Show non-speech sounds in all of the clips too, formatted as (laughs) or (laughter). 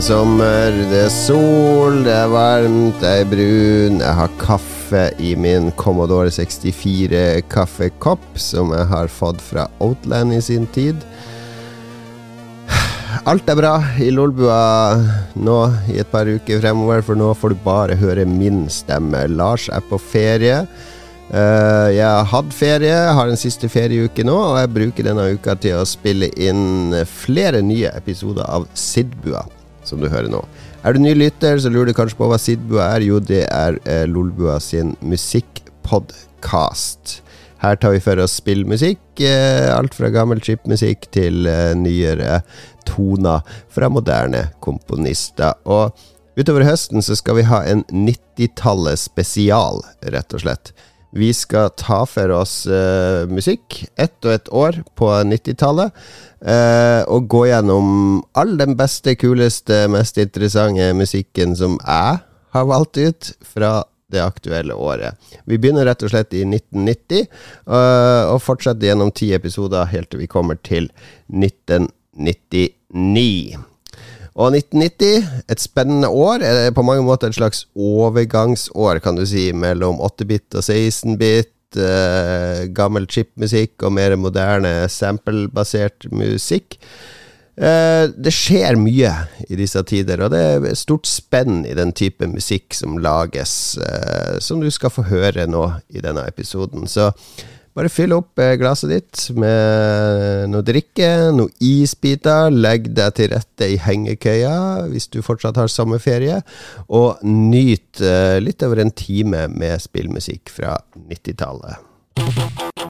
Er sommer, det er sol, det er varmt, jeg er brun. Jeg har kaffe i min Commodore 64 kaffekopp, som jeg har fått fra Outland i sin tid. Alt er bra i Lolbua nå i et par uker fremover, for nå får du bare høre min stemme. Lars er på ferie. Uh, jeg har hatt ferie, har en siste ferieuke nå, og jeg bruker denne uka til å spille inn flere nye episoder av Sidbua, som du hører nå. Er du ny lytter, så lurer du kanskje på hva Sidbua er. Jo, det er eh, Lolbua sin musikkpodkast. Her tar vi for oss spillmusikk. Eh, alt fra gammel chipmusikk til nyere toner fra moderne komponister. Og utover høsten så skal vi ha en 90-tallet spesial, rett og slett. Vi skal ta for oss uh, musikk ett og ett år på 90-tallet. Uh, eh, og gå gjennom all den beste, kuleste, mest interessante musikken som jeg har valgt ut fra det aktuelle året. Vi begynner rett og slett i 1990, uh, eh, og fortsetter gjennom ti episoder helt til vi kommer til 1999. Og 1990, et spennende år, er på mange måter et slags overgangsår, kan du si, mellom 8-bit og 16-bit. Eh, gammel chipmusikk og mer moderne sample-basert musikk. Eh, det skjer mye i disse tider, og det er stort spenn i den type musikk som lages, eh, som du skal få høre nå i denne episoden. Så bare fyll opp eh, glasset ditt med noe drikke, noe isbiter. Legg deg til rette i hengekøya hvis du fortsatt har sommerferie. Og nyt eh, litt over en time med spillmusikk fra 90-tallet.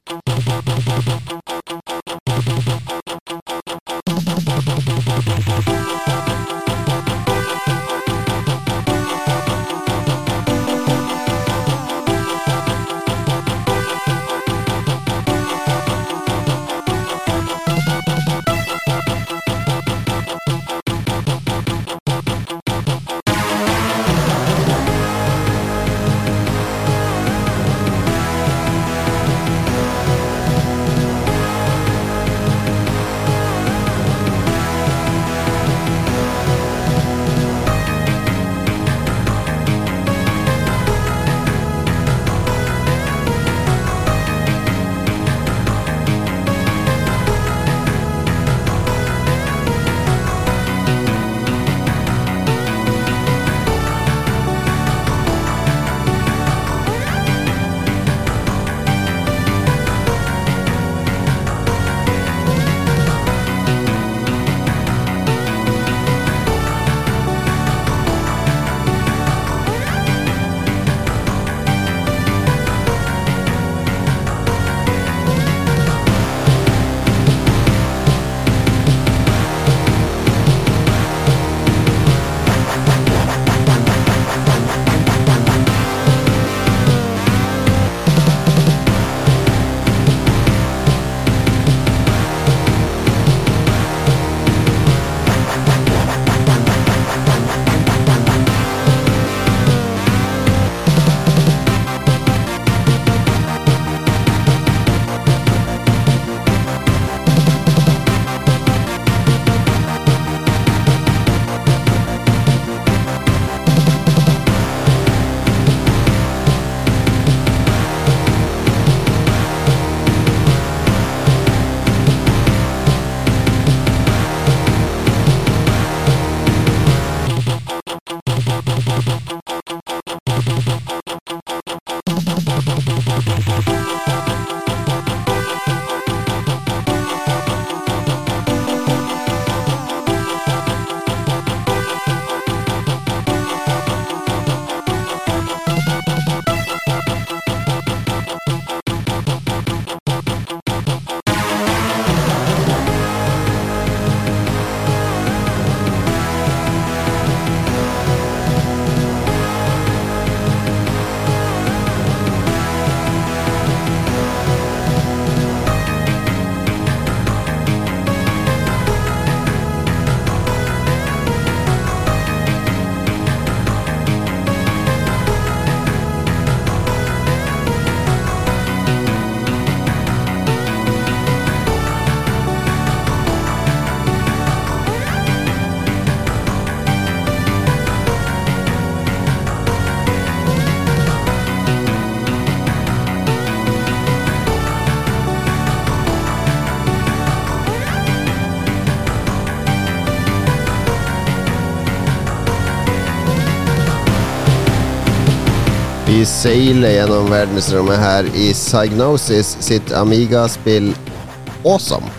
Vi seiler gjennom verdensrommet her i Psygnosis sitt Amiga-spill Awesome.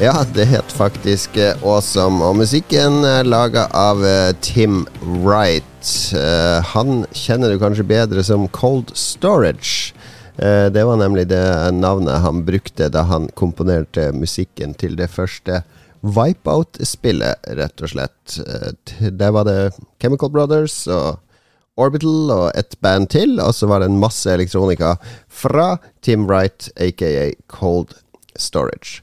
Ja, det het faktisk eh, Awesome, og musikken er laga av uh, Tim Wright. Uh, han kjenner du kanskje bedre som Cold Storage. Det var nemlig det navnet han brukte da han komponerte musikken til det første Wipeout-spillet, rett og slett. Der var det Chemical Brothers og Orbital og et band til, og så var det en masse elektronika fra Tim Wright, aka Cold Storage.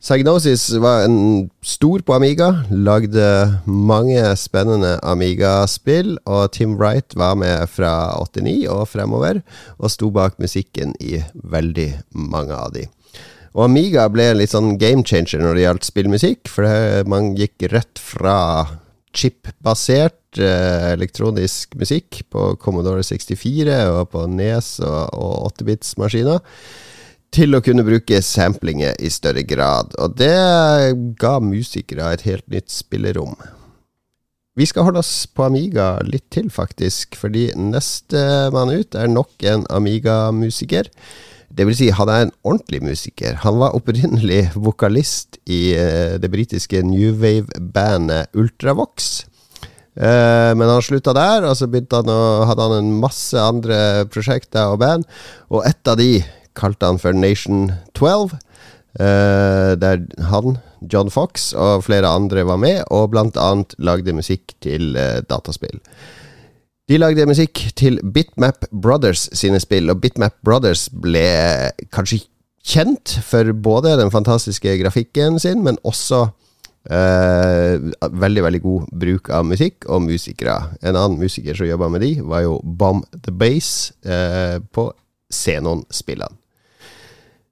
Sagnosis var en stor på Amiga, lagde mange spennende Amiga-spill, og Tim Wright var med fra 89 og fremover, og sto bak musikken i veldig mange av de. Og Amiga ble en litt sånn game changer når det gjaldt spillmusikk, for man gikk rett fra chip-basert elektronisk musikk på Commodore 64 og på Nes og, og 8-bits-maskiner til å kunne bruke samplinger i større grad. Og det ga musikere et helt nytt spillerom. Vi skal holde oss på Amiga litt til, faktisk, fordi nestemann ut er nok en Amiga-musiker. Det vil si, han er en ordentlig musiker. Han var opprinnelig vokalist i uh, det britiske new wave-bandet Ultravox. Uh, men han slutta der, og så han å, hadde han en masse andre prosjekter og band. Og ett av de kalte han for Nation 12. Uh, eh, der han, John Fox og flere andre var med, og blant annet lagde musikk til dataspill. De lagde musikk til Bitmap Brothers sine spill, og Bitmap Brothers ble kanskje kjent for både den fantastiske grafikken sin, men også eh, veldig, veldig god bruk av musikk og musikere. En annen musiker som jobba med de, var jo Bomb the Base eh, på Xenon-spillene.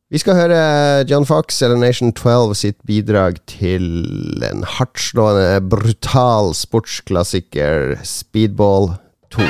Vi skal høre John Fox eller Nation 12 sitt bidrag til en hardtslående, brutal sportsklassiker, Speedball 2.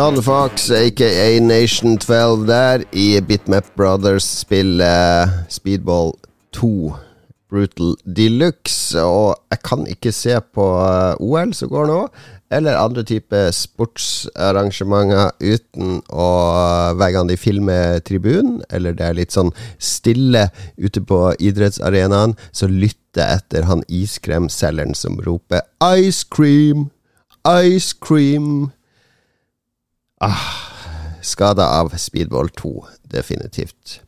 John Fox, aka Nation 12, der i Bitmap Brothers spiller Speedball 2 Brutal Deluxe. Og jeg kan ikke se på eh, OL som går nå, eller andre typer sportsarrangementer uten å hver gang de filmer tribunen, eller det er litt sånn stille ute på idrettsarenaen, så lytter etter han iskremselgeren som roper 'ice cream', ice cream'. Ah, skada av Speedball 2, definitivt.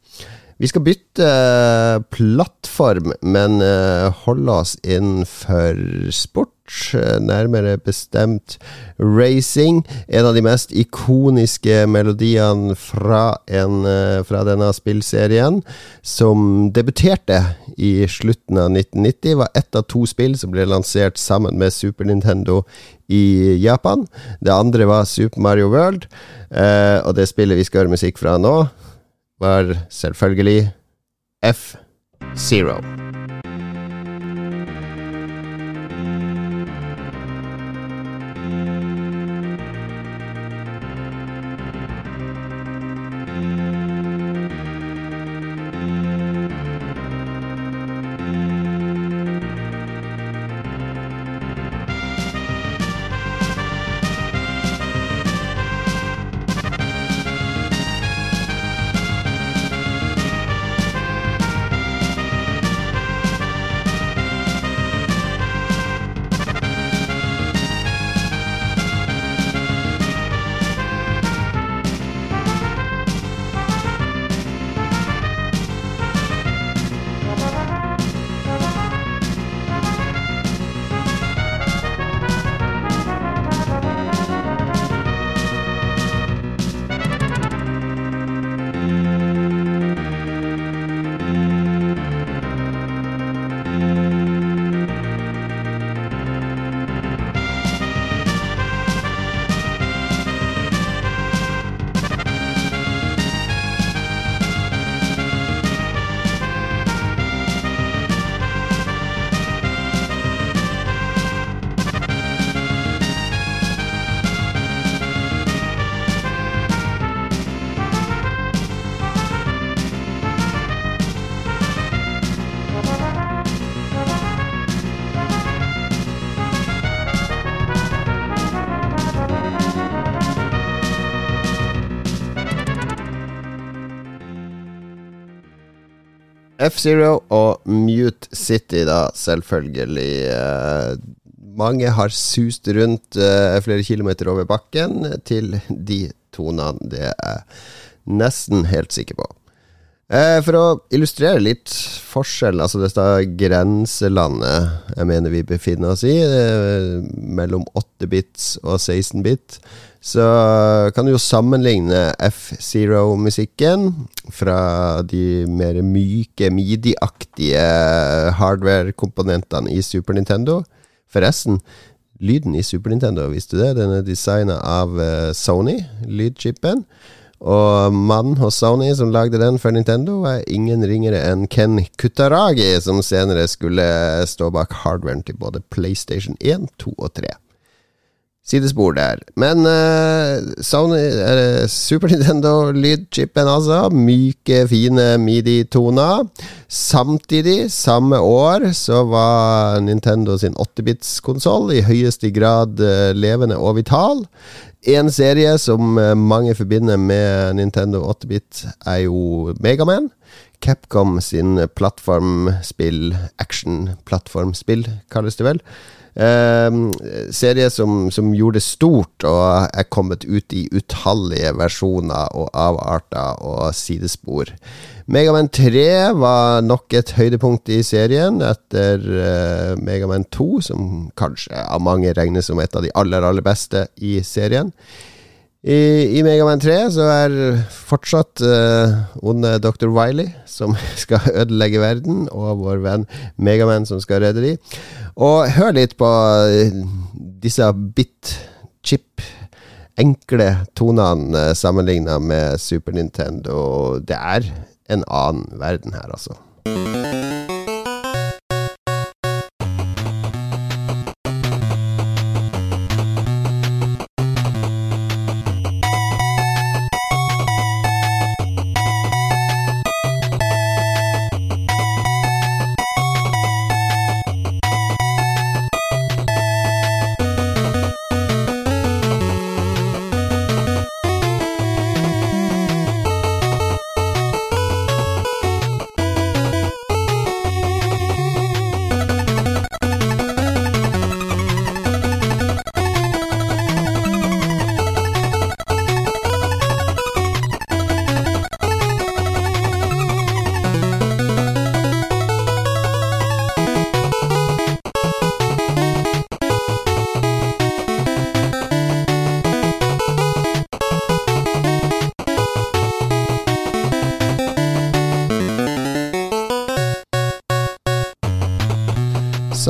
Vi skal bytte eh, plattform, men uh, holde oss innenfor sport. Nærmere bestemt racing. En av de mest ikoniske melodiene fra, en, fra denne spillserien, som debuterte i slutten av 1990, var ett av to spill som ble lansert sammen med Super Nintendo i Japan. Det andre var Super Mario World, og det spillet vi skal høre musikk fra nå, var selvfølgelig F-Zero. F-Zero og Mute City, da, selvfølgelig. Eh, mange har sust rundt eh, flere kilometer over bakken til de tonene. Det er nesten helt sikker på. Eh, for å illustrere litt forskjellen, altså dette grenselandet jeg mener vi befinner oss i, mellom 8-bits og 16-bit, så kan du jo sammenligne F-Zero-musikken fra de mer myke, midi-aktige hardware-komponentene i Super Nintendo. Forresten, lyden i Super Nintendo, visste du det? Den er designa av uh, Sony, lydchipen. Og mannen hos Sony som lagde den for Nintendo, er ingen ringere enn Ken Kutaragi, som senere skulle stå bak hardwaren til både PlayStation 1, 2 og 3 sidespor der. Men uh, Sony, uh, Super (laughs) Nintendo-lydchipen, altså. Myke, fine midi-toner. Samtidig, samme år, så var Nintendo sin 8-bits-konsoll i høyeste grad uh, levende og vital. En serie som uh, mange forbinder med Nintendo 8-bit, er jo Megaman. Capcom sin plattformspill, action-plattformspill, kalles det vel. Uh, serie som, som, gjorde det stort og er kommet ut i utallige versjoner og avarter og sidespor. Megaman 3 var nok et høydepunkt i serien etter uh, Megaman 2, som kanskje av mange regnes som et av de aller, aller beste i serien. I, i Megaman 3 så er fortsatt uh, onde Dr. Wiley som (laughs) skal ødelegge verden, og vår venn Megaman som skal redde de. Og hør litt på uh, disse bit-chip enkle tonene uh, sammenligna med Super Nintendo. Det er en annen verden her, altså.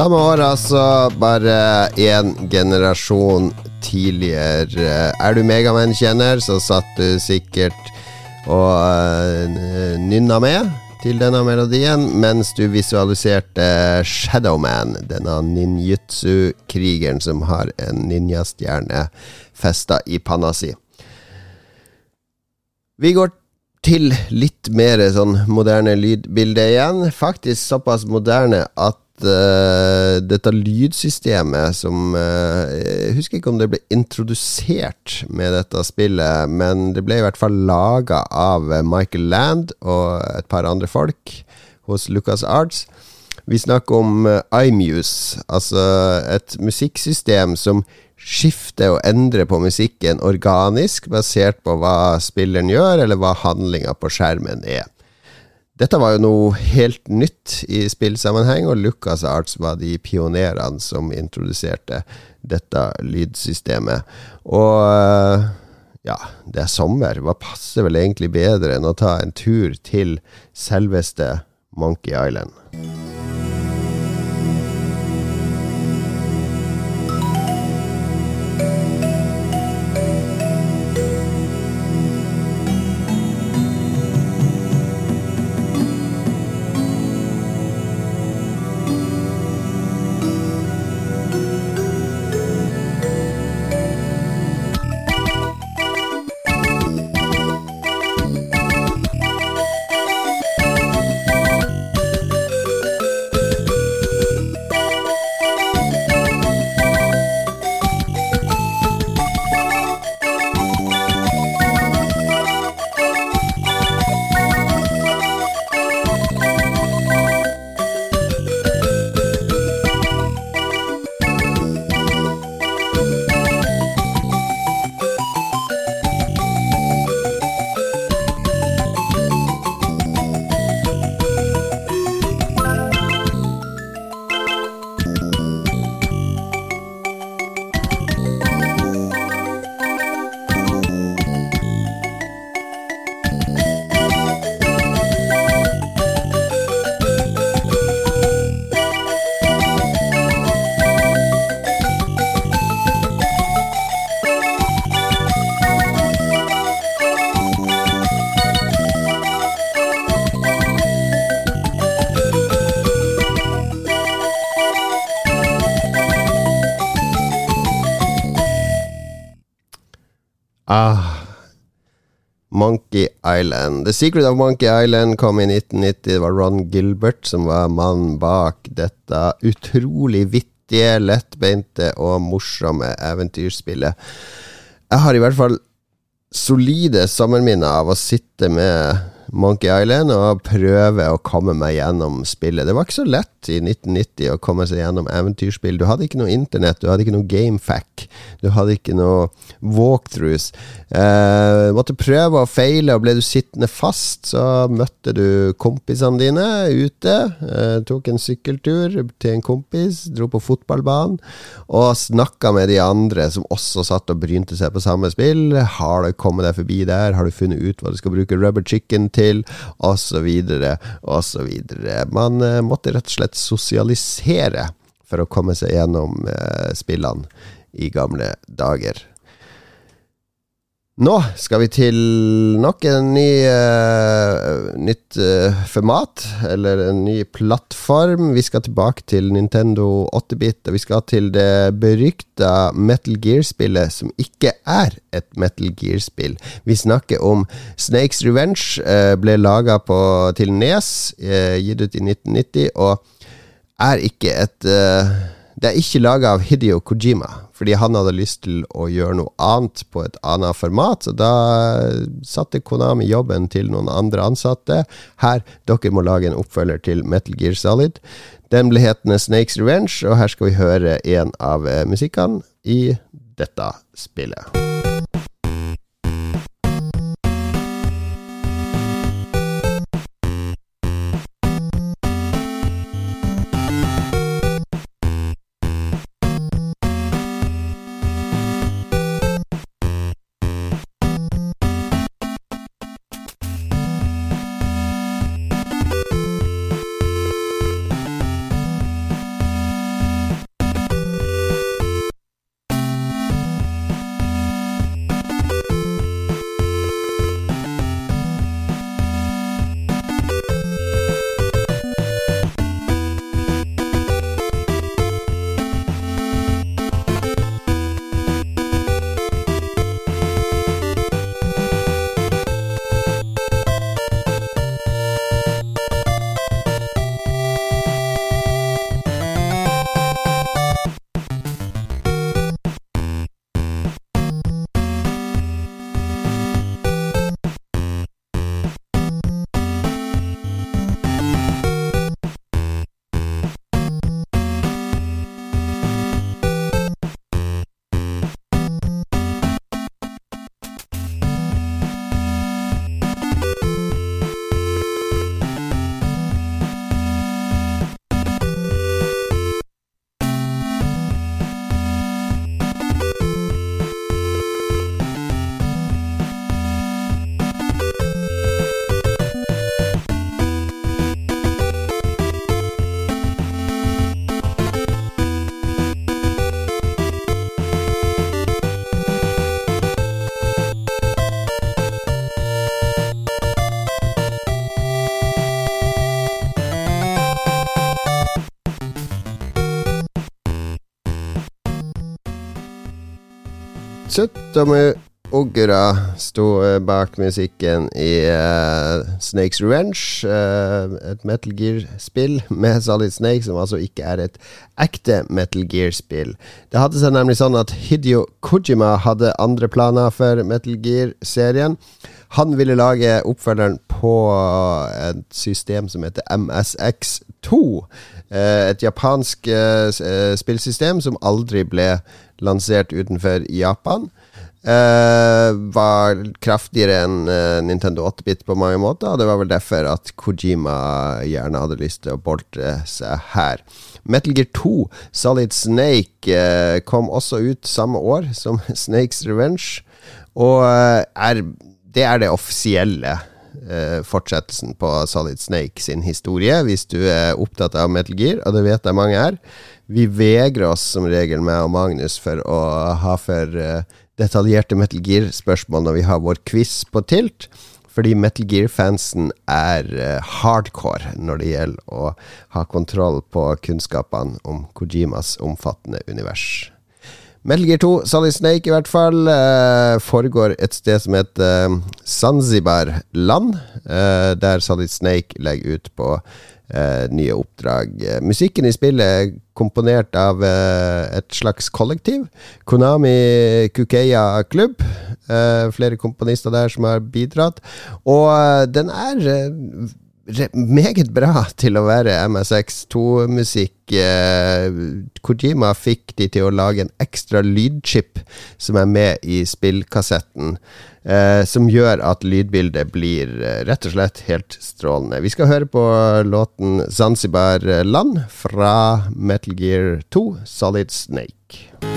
Samme år, altså. Bare én generasjon tidligere. Er du Megaman-kjenner, så satt du sikkert og uh, nynna med til denne melodien mens du visualiserte Shadowman, denne ninjutsu-krigeren som har en ninjastjerne festa i panna si. Vi går til litt mer sånn moderne lydbilde igjen. Faktisk såpass moderne at dette lydsystemet som uh, Jeg husker ikke om det ble introdusert med dette spillet, men det ble i hvert fall laga av Michael Land og et par andre folk hos Lucas Arts. Vi snakker om iMuse, altså et musikksystem som skifter og endrer på musikken organisk, basert på hva spilleren gjør, eller hva handlinga på skjermen er. Dette var jo noe helt nytt i spillsammenheng, og Lucas Arts var de pionerene som introduserte dette lydsystemet. Og eh, ja, det er sommer. Hva passer vel egentlig bedre enn å ta en tur til selveste Monkey Island? Island. The Secret of Monkey Island kom i 1990. Det var Ron Gilbert som var mannen bak dette utrolig vittige, lettbeinte og morsomme eventyrspillet. Jeg har i hvert fall solide sommerminner av å sitte med Monkey Island og prøve å komme meg gjennom spillet. Det var ikke så lett i 1990 å komme seg gjennom eventyrspill. Du hadde ikke noe internett, du hadde ikke noe gamefack, du hadde ikke noe walkthroughs. Eh, måtte prøve og feile, og ble du sittende fast, så møtte du kompisene dine ute. Eh, tok en sykkeltur til en kompis, dro på fotballbanen og snakka med de andre som også satt og brynte seg på samme spill. Har du kommet deg forbi der? Har du funnet ut hva du skal bruke rubber chicken til? Og så videre, og så videre. Man eh, måtte rett og slett sosialisere for å komme seg gjennom eh, spillene i gamle dager. Nå skal vi til nok en ny uh, nytt uh, format, eller en ny plattform. Vi skal tilbake til Nintendo 8-bit, og vi skal til det berykta Metal Gear-spillet som ikke er et Metal Gear-spill. Vi snakker om Snakes Revenge, uh, ble laga til Nes, gitt ut i 1990, og er ikke et Det er ikke laga av Hidio Kojima fordi han hadde lyst til å gjøre noe annet på et annet format. Så da satte Konami jobben til noen andre ansatte. Her, dere må lage en oppfølger til Metal Gear Solid. Den ble hetende Snakes Revenge, og her skal vi høre en av eh, musikkene i dette spillet. Søtame Ogra sto eh, bak musikken i uh, Snakes Revenge. Uh, et Metal Gear-spill med Solid Snake, som altså ikke er et ekte Metal Gear-spill. Det hadde seg nemlig sånn at Hidio Kojima hadde andre planer for Metal Gear-serien. Han ville lage oppfølgeren på et system som heter MSX 2. Eh, et japansk eh, eh, spillsystem som aldri ble lansert utenfor Japan. Uh, var kraftigere enn uh, Nintendo 8-bit på mange måter, og det var vel derfor at Kojima gjerne hadde lyst til å boltre seg her. Metal Gear 2, Solid Snake, uh, kom også ut samme år som (laughs) Snakes Revenge, og er, det er det offisielle fortsettelsen på Solid Snake sin historie, hvis du er opptatt av Metal Gear, og det vet jeg mange er. Vi vegrer oss som regel, meg og Magnus, for å ha for detaljerte Metal Gear-spørsmål når vi har vår quiz på tilt. Fordi Metal Gear-fansen er uh, hardcore når det gjelder å ha kontroll på kunnskapene om Kojimas omfattende univers. Metal Gear 2, Solid Snake i hvert fall, eh, foregår et sted som heter eh, Zanzibar land, der Solid Snake legger ut på eh, nye oppdrag. Musikken i spillet er komponert av eh, et slags kollektiv. Konami Kukeya Klubb. Eh, flere komponister der som har bidratt. Og eh, den er eh, meget bra til å være MSX2-musikk. Eh, Kojima fikk de til å lage en ekstra lydchip som er med i spillkassetten eh, som gjør at lydbildet blir eh, rett og slett helt strålende. Vi skal høre på låten 'Zanzibar Land' fra Metal Gear 2 Solid Snake.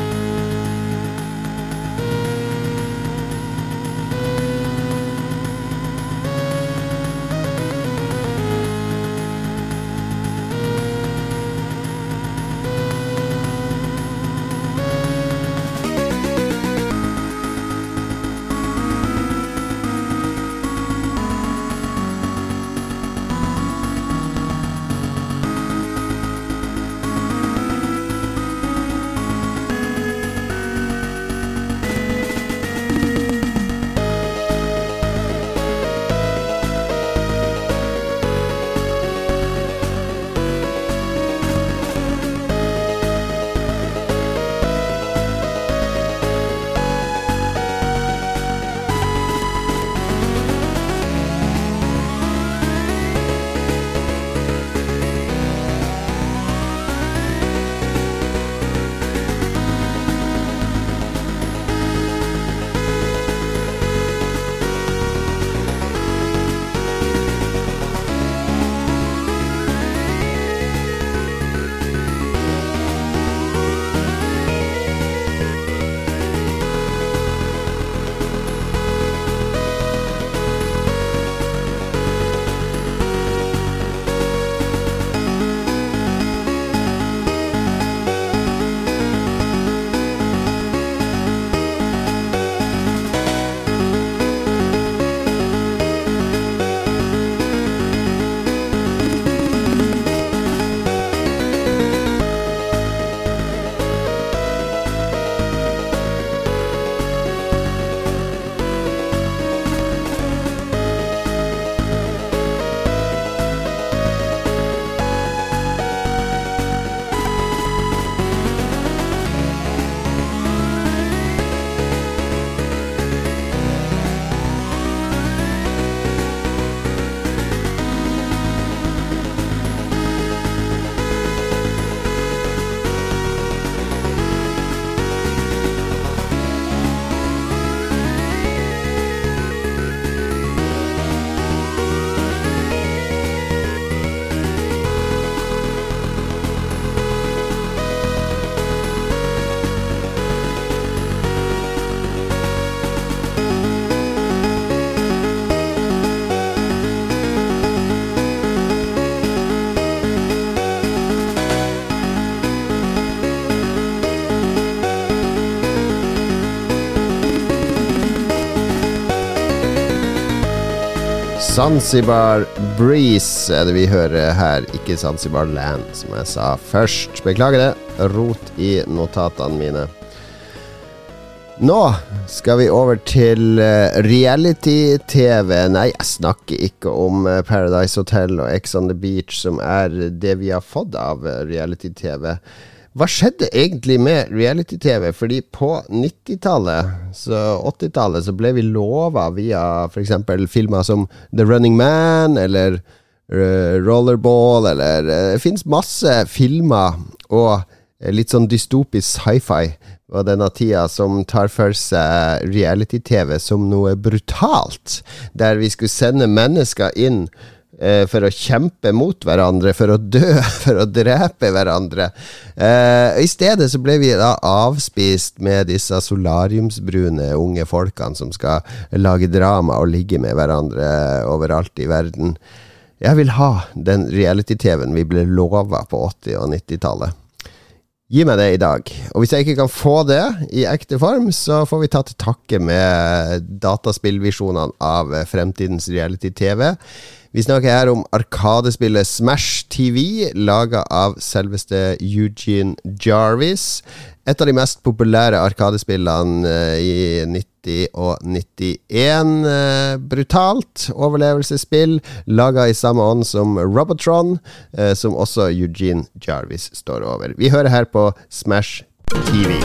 Zanzibar Breeze er det vi hører her, ikke Zanzibar Land, som jeg sa først. Beklager det. Rot i notatene mine. Nå skal vi over til eh, reality-TV. Nei, jeg snakker ikke om eh, Paradise Hotel og Ex on the Beach, som er det vi har fått av eh, reality-TV. Hva skjedde egentlig med reality-TV? Fordi på 90-tallet, 80-tallet, så ble vi lova via f.eks. filmer som The Running Man eller Rollerball, eller Det fins masse filmer og litt sånn dystopisk sci-fi og denne tida som tar for seg reality-TV som noe brutalt, der vi skulle sende mennesker inn for å kjempe mot hverandre, for å dø, (laughs) for å drepe hverandre. Eh, I stedet så ble vi da avspist med disse solariumsbrune unge folkene som skal lage drama og ligge med hverandre overalt i verden. Jeg vil ha den reality-TV-en vi ble lova på 80- og 90-tallet. Gi meg det i dag. Og hvis jeg ikke kan få det i ekte form, så får vi ta til takke med dataspillvisjonene av fremtidens reality-TV. Vi snakker her om arkadespillet Smash TV, laga av selveste Eugene Jarvis. Et av de mest populære arkadespillene eh, i 90 og 91. Eh, brutalt overlevelsesspill, laga i samme ånd som Robotron, eh, som også Eugene Jarvis står over. Vi hører her på Smash TV.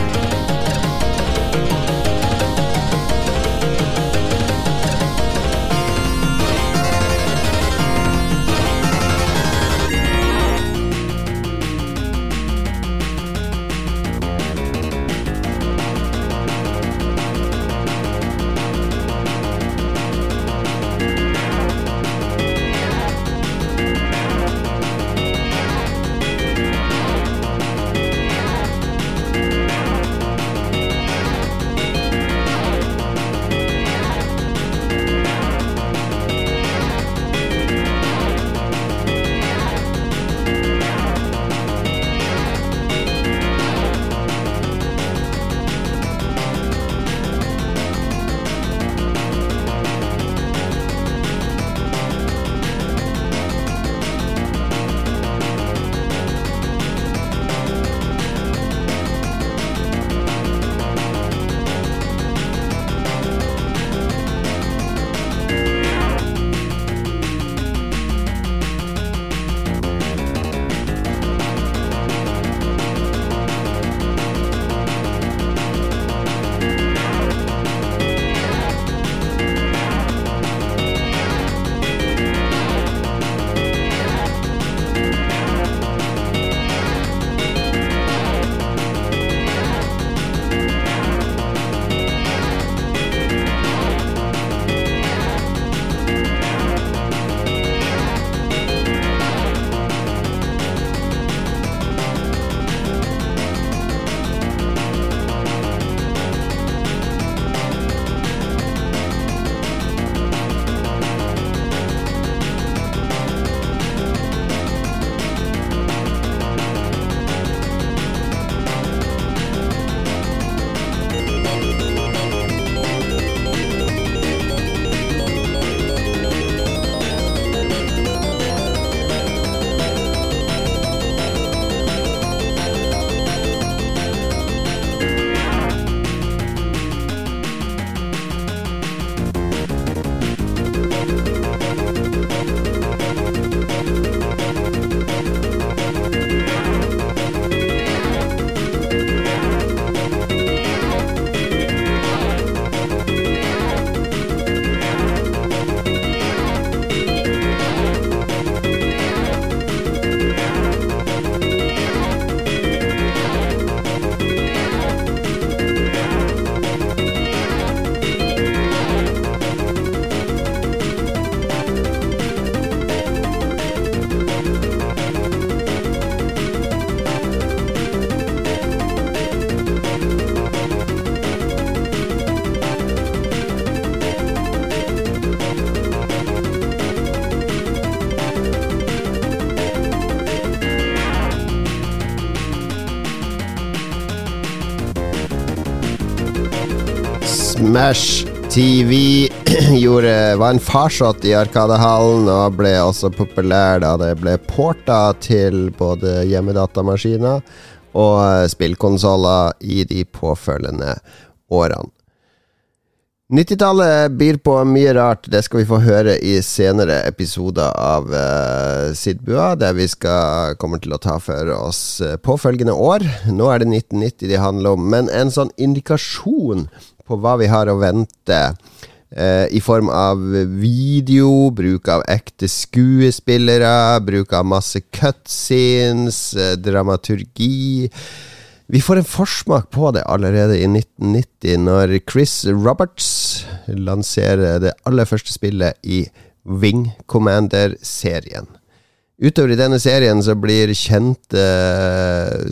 Smash TV (clears throat) gjorde, var en farsott i Arkadehallen og ble også populær da det ble porta til både hjemmedatamaskiner og spillkonsoller i de påfølgende årene. 90-tallet byr på mye rart. Det skal vi få høre i senere episoder av uh, Sidbua, der vi skal, kommer til å ta for oss uh, påfølgende år. Nå er det 1990 de handler om, men en sånn indikasjon på hva vi har å vente. Eh, I form av video, bruk av ekte skuespillere, bruk av masse cutscenes, dramaturgi vi får en forsmak på det allerede i 1990, når Chris Roberts lanserer det aller første spillet i Wing Commander-serien. Utover i denne serien så blir kjente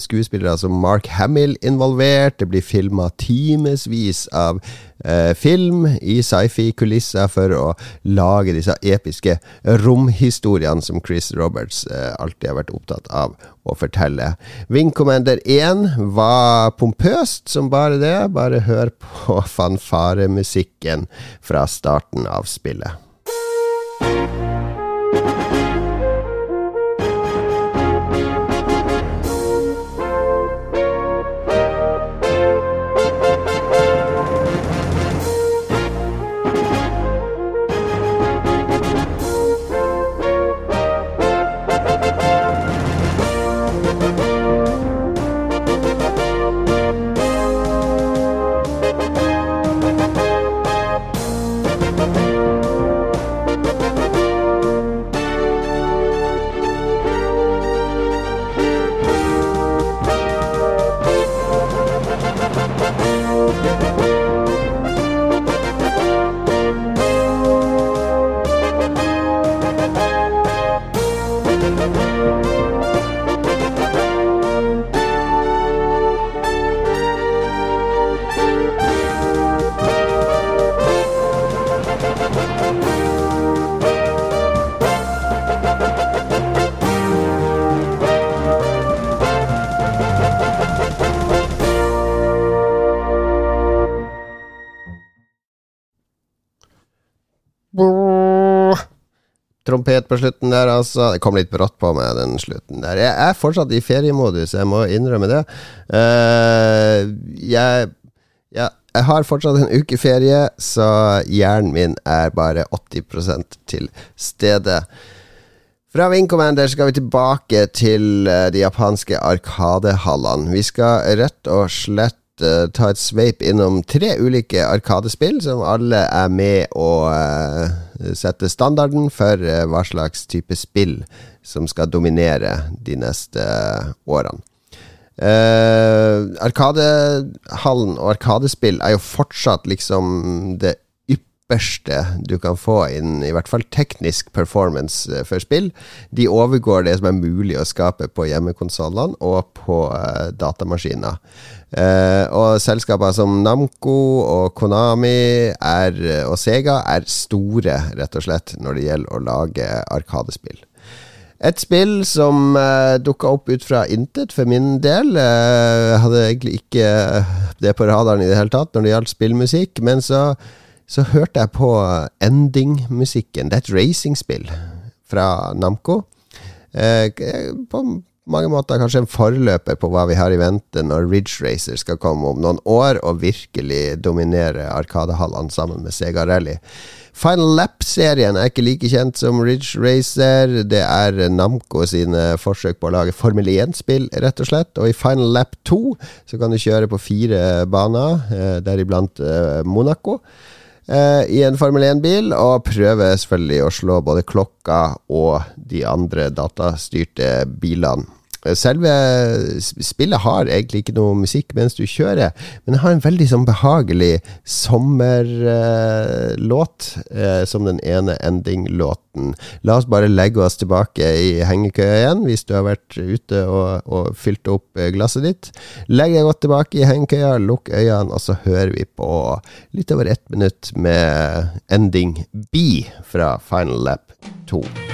skuespillere som Mark Hamill involvert. Det blir filma timevis av eh, film i sci-fi-kulisser for å lage disse episke romhistoriene som Chris Roberts eh, alltid har vært opptatt av å fortelle. Wing Commander 1 var pompøst som bare det. Bare hør på (laughs) fanfaremusikken fra starten av spillet. På slutten der, altså. Det kom litt brått på meg, den slutten der. Jeg er fortsatt i feriemodus, jeg må innrømme det. Uh, jeg, jeg, jeg har fortsatt en uke ferie, så hjernen min er bare 80% til stede. Fra Wing Commander skal vi tilbake til uh, de japanske arkadehallene. Vi skal rett og slett uh, ta et sveip innom tre ulike arkadespill, som alle er med å uh, sette standarden for uh, hva slags type spill som skal dominere de neste årene. Arkadehallen og Arkadespill er jo fortsatt liksom det ypperste du kan få innen i hvert fall teknisk performance for spill. De overgår det som er mulig å skape på hjemmekonsollene og på datamaskiner. Uh, og selskaper som Namco og Konami er, og Sega er store, rett og slett, når det gjelder å lage arkadespill. Et spill som uh, eh, dukka opp ut fra intet for min del. Uh, hadde egentlig ikke det på radaren i det hele tatt når det gjaldt spillmusikk, men så, så hørte jeg på ending-musikken. Det er et racingspill fra Namco. Uh, på mange måter kanskje en forløper på hva vi har i vente når Ridge Racer skal komme om noen år og virkelig dominere Arkadehallene sammen med Sega Rally. Final Lap-serien er ikke like kjent som Ridge Racer. Det er Namco sine forsøk på å lage Formel 1-spill, rett og slett. Og i Final Lap 2 så kan du kjøre på fire baner, eh, deriblant eh, Monaco eh, i en Formel 1-bil, og prøve selvfølgelig å slå både klokka og de andre datastyrte bilene. Selve spillet har egentlig ikke noe musikk mens du kjører, men det har en veldig sånn behagelig sommerlåt eh, som den ene ending-låten. La oss bare legge oss tilbake i hengekøya igjen, hvis du har vært ute og, og fylt opp eh, glasset ditt. Legg deg godt tilbake i hengekøya, lukk øynene, og så hører vi på litt over ett minutt med ending B fra Final Lap 2.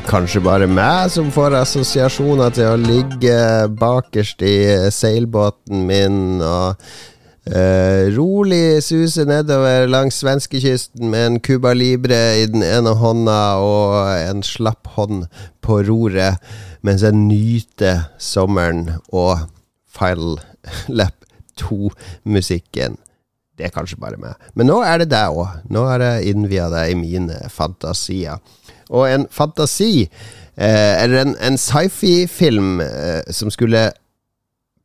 er kanskje bare meg som får assosiasjoner til å ligge bakerst i seilbåten min og Uh, rolig suse nedover langs svenskekysten med en Cuba Libre i den ene hånda og en slapp hånd på roret, mens jeg nyter sommeren og Final Lap 2-musikken. Det er kanskje bare meg. Men nå er det deg òg. Nå har jeg innvia deg i mine fantasier. Og en fantasi, eh, eller en, en sci-fi-film eh, som skulle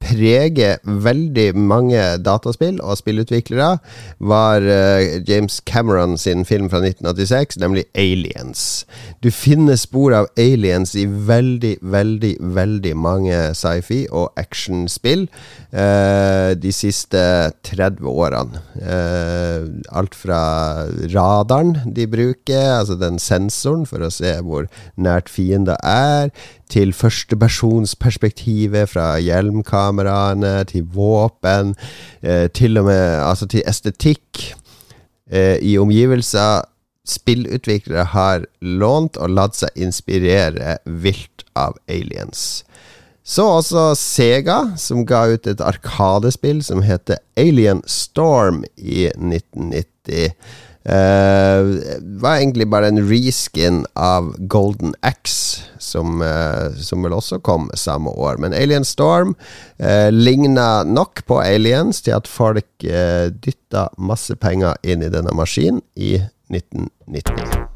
prege veldig mange dataspill og spillutviklere, var uh, James Cameron sin film fra 1986, nemlig Aliens. Du finner spor av aliens i veldig, veldig, veldig mange sci-fi og actionspill uh, de siste 30 årene. Uh, alt fra radaren de bruker, altså den sensoren for å se hvor nært fiender er, til førstepersonsperspektivet fra hjelmkameraene, til våpen, eh, til og med altså til estetikk eh, i omgivelser. Spillutviklere har lånt og latt seg inspirere vilt av aliens. Så også Sega, som ga ut et arkadespill som heter Alien Storm i 1990. Uh, var egentlig bare en reskin av Golden Axe, som, uh, som vel også kom samme år. Men Alien Storm uh, ligna nok på Aliens til at folk uh, dytta masse penger inn i denne maskinen i 1990.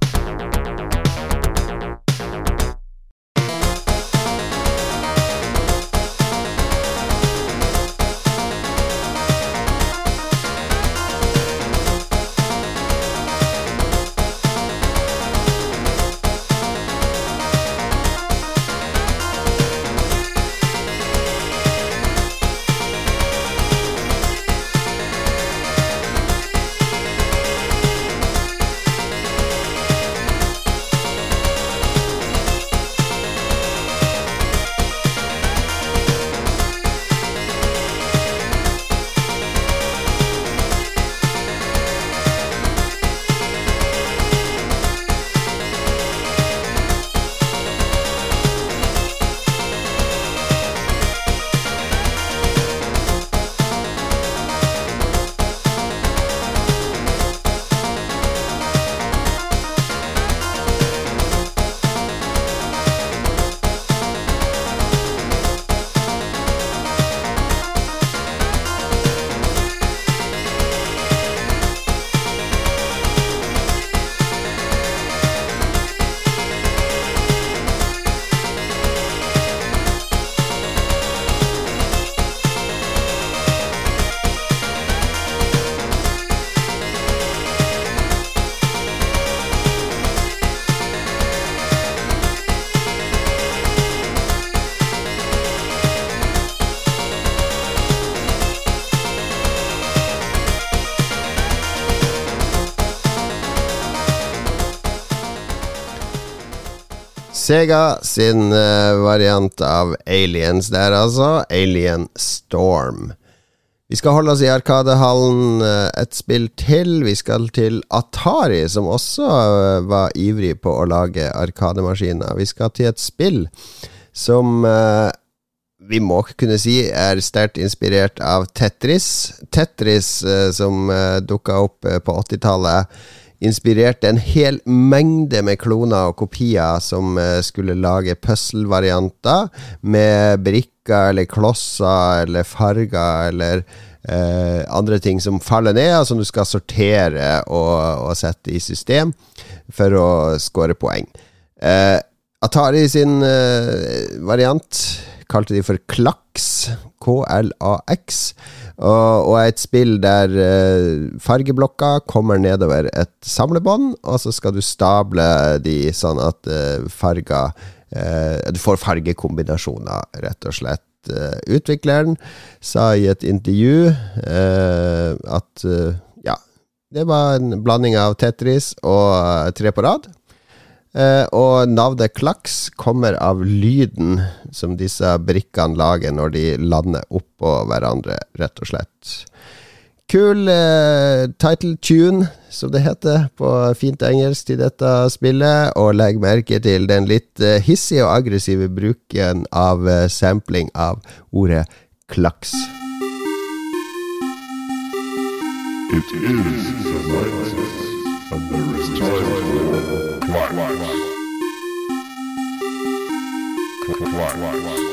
Sega sin uh, variant av Aliens der, altså. Alien Storm. Vi skal holde oss i Arkadehallen uh, et spill til. Vi skal til Atari, som også uh, var ivrig på å lage arkademaskiner. Vi skal til et spill som vi må kunne si er sterkt inspirert av Tetris. Tetris, som dukka opp på 80-tallet inspirerte en hel mengde med kloner og kopier som uh, skulle lage puzzle-varianter med brikker eller klosser eller farger eller eh, andre ting som faller ned, og som du skal sortere og, og sette i system for å score poeng. Eh, Atari sin variant kalte de for Klaks. KLAX. Og, og et spill der uh, fargeblokka kommer nedover et samlebånd, og så skal du stable de sånn at uh, farger uh, Du får fargekombinasjoner, rett og slett. utvikleren sa i et intervju at ja, det var en blanding av Tetris og Tre på rad. Uh, og navnet Klaks kommer av lyden som disse brikkene lager når de lander oppå hverandre, rett og slett. Kul uh, title tune, som det heter på fint engelsk til dette spillet. Og legg merke til den litt uh, hissige og aggressive bruken av sampling av ordet klaks. It is the night, and there is time for clack. Clack. clack.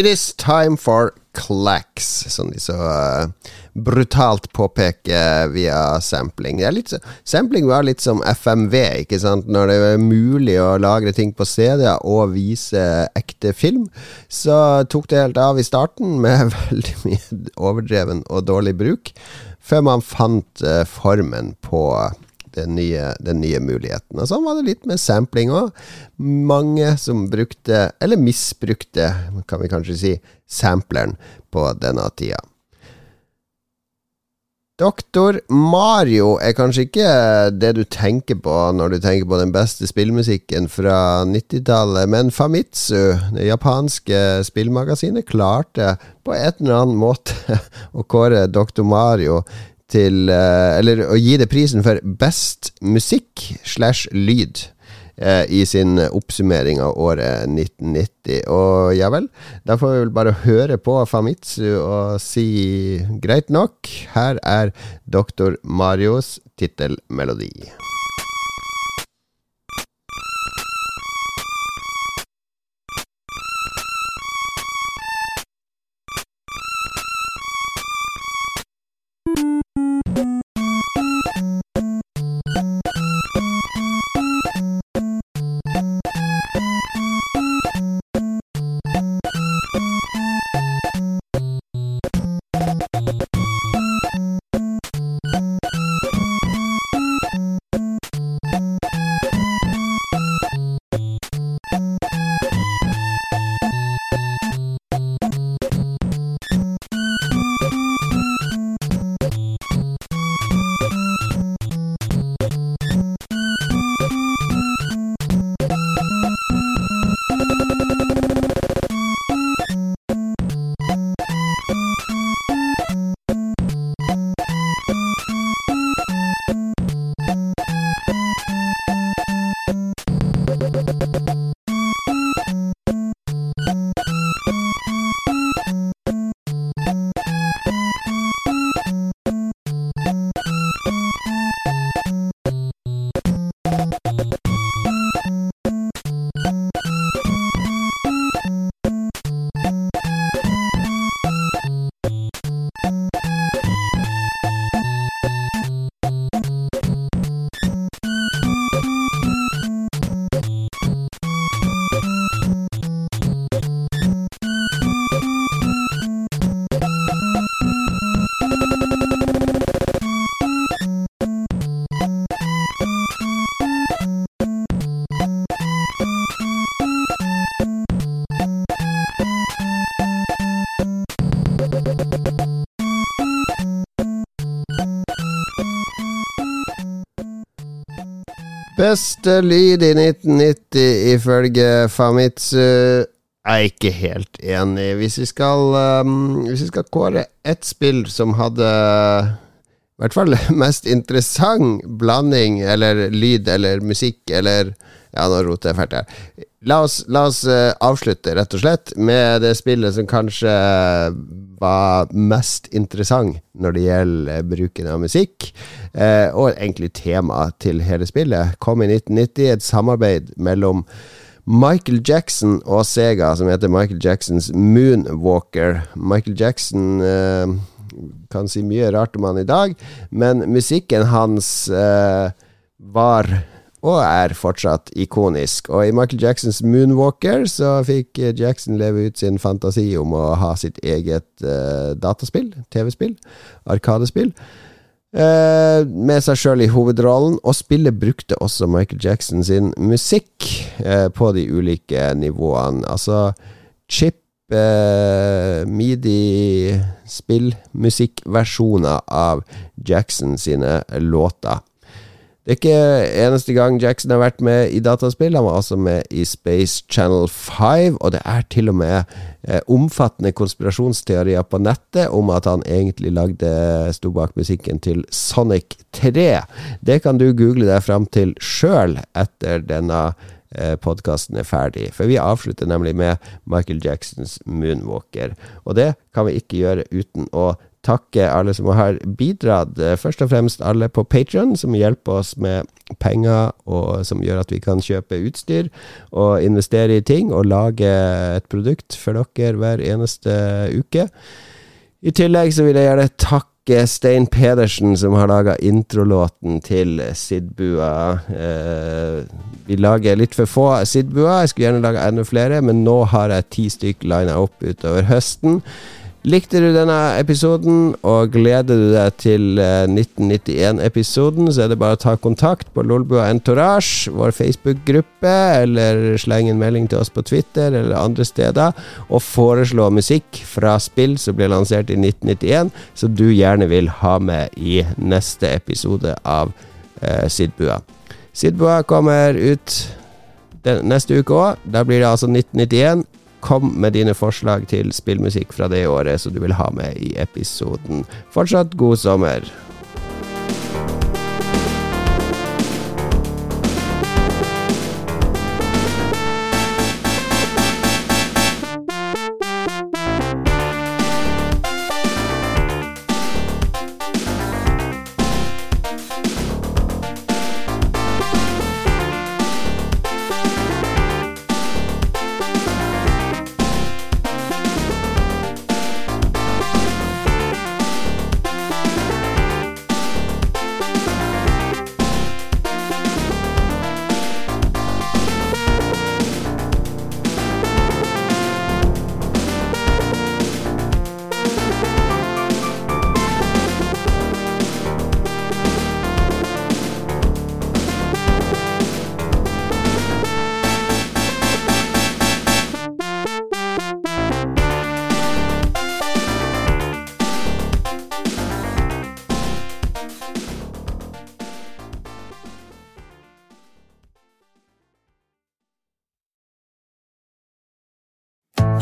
It is time for clacks, som de så uh, brutalt påpeker via sampling. Litt, sampling var litt som FMV, ikke sant. Når det er mulig å lagre ting på CD og vise ekte film, så tok det helt av i starten med (laughs) veldig mye overdreven og dårlig bruk, før man fant uh, formen på den nye, den nye muligheten. Og sånn var det litt med sampling òg. Mange som brukte, eller misbrukte, kan vi kanskje si, sampleren på denne tida. Doktor Mario er kanskje ikke det du tenker på når du tenker på den beste spillmusikken fra 90-tallet, men Famitsu, det japanske spillmagasinet, klarte på et eller annet måte (laughs) å kåre Doktor Mario til eh, Eller å gi det prisen for best musikk slash lyd eh, i sin oppsummering av året 1990. Og ja vel, da får vi vel bare høre på Famitsu og si greit nok. Her er Doktor Marios tittelmelodi. Beste lyd i 1990 ifølge Famitsu. Jeg er ikke helt enig. Hvis vi skal, um, hvis vi skal kåre ett spill som hadde i hvert fall (laughs) mest interessant blanding eller lyd eller musikk eller Ja, nå roter jeg fælt her. La oss, la oss uh, avslutte, rett og slett, med det spillet som kanskje var mest interessant når det gjelder bruken av musikk, uh, og egentlig tema til hele spillet. Kom i 1990, et samarbeid mellom Michael Jackson og Sega, som heter Michael Jacksons Moonwalker. Michael Jackson uh, kan si mye rart om han i dag, men musikken hans var og er fortsatt ikonisk. Og i Michael Jacksons Moonwalker så fikk Jackson leve ut sin fantasi om å ha sitt eget uh, dataspill, TV-spill, Arkadespill. Uh, med seg sjøl i hovedrollen, og spillet brukte også Michael Jackson sin musikk uh, på de ulike nivåene. Altså chip, midi, spillmusikkversjoner av Jackson sine låter. Det er ikke eneste gang Jackson har vært med i dataspill. Han var også med i Space Channel 5, og det er til og med eh, omfattende konspirasjonsteorier på nettet om at han egentlig lagde sto bak musikken til Sonic 3. Det kan du google deg fram til sjøl etter denne eh, podkasten er ferdig. For vi avslutter nemlig med Michael Jacksons Moonwalker. Og det kan vi ikke gjøre uten å takke alle som har bidratt. Eh, først og fremst alle på Patrion, som hjelper oss med penger, og som gjør at vi kan kjøpe utstyr og investere i ting og lage et produkt for dere hver eneste uke. I tillegg så vil jeg gjerne takke Stein Pedersen, som har laga introlåten til Sidbua. Eh, vi lager litt for få Sidbua, jeg skulle gjerne laga enda flere, men nå har jeg ti stykk lina opp utover høsten. Likte du denne episoden, og gleder du deg til 1991-episoden, eh, så er det bare å ta kontakt på Lolbua Entourage, vår Facebook-gruppe, eller sleng en melding til oss på Twitter eller andre steder, og foreslå musikk fra spill som ble lansert i 1991, som du gjerne vil ha med i neste episode av eh, Sidbua. Sidbua kommer ut neste uke òg. Da blir det altså 1991. Kom med dine forslag til spillmusikk fra det året som du vil ha med i episoden. Fortsatt god sommer.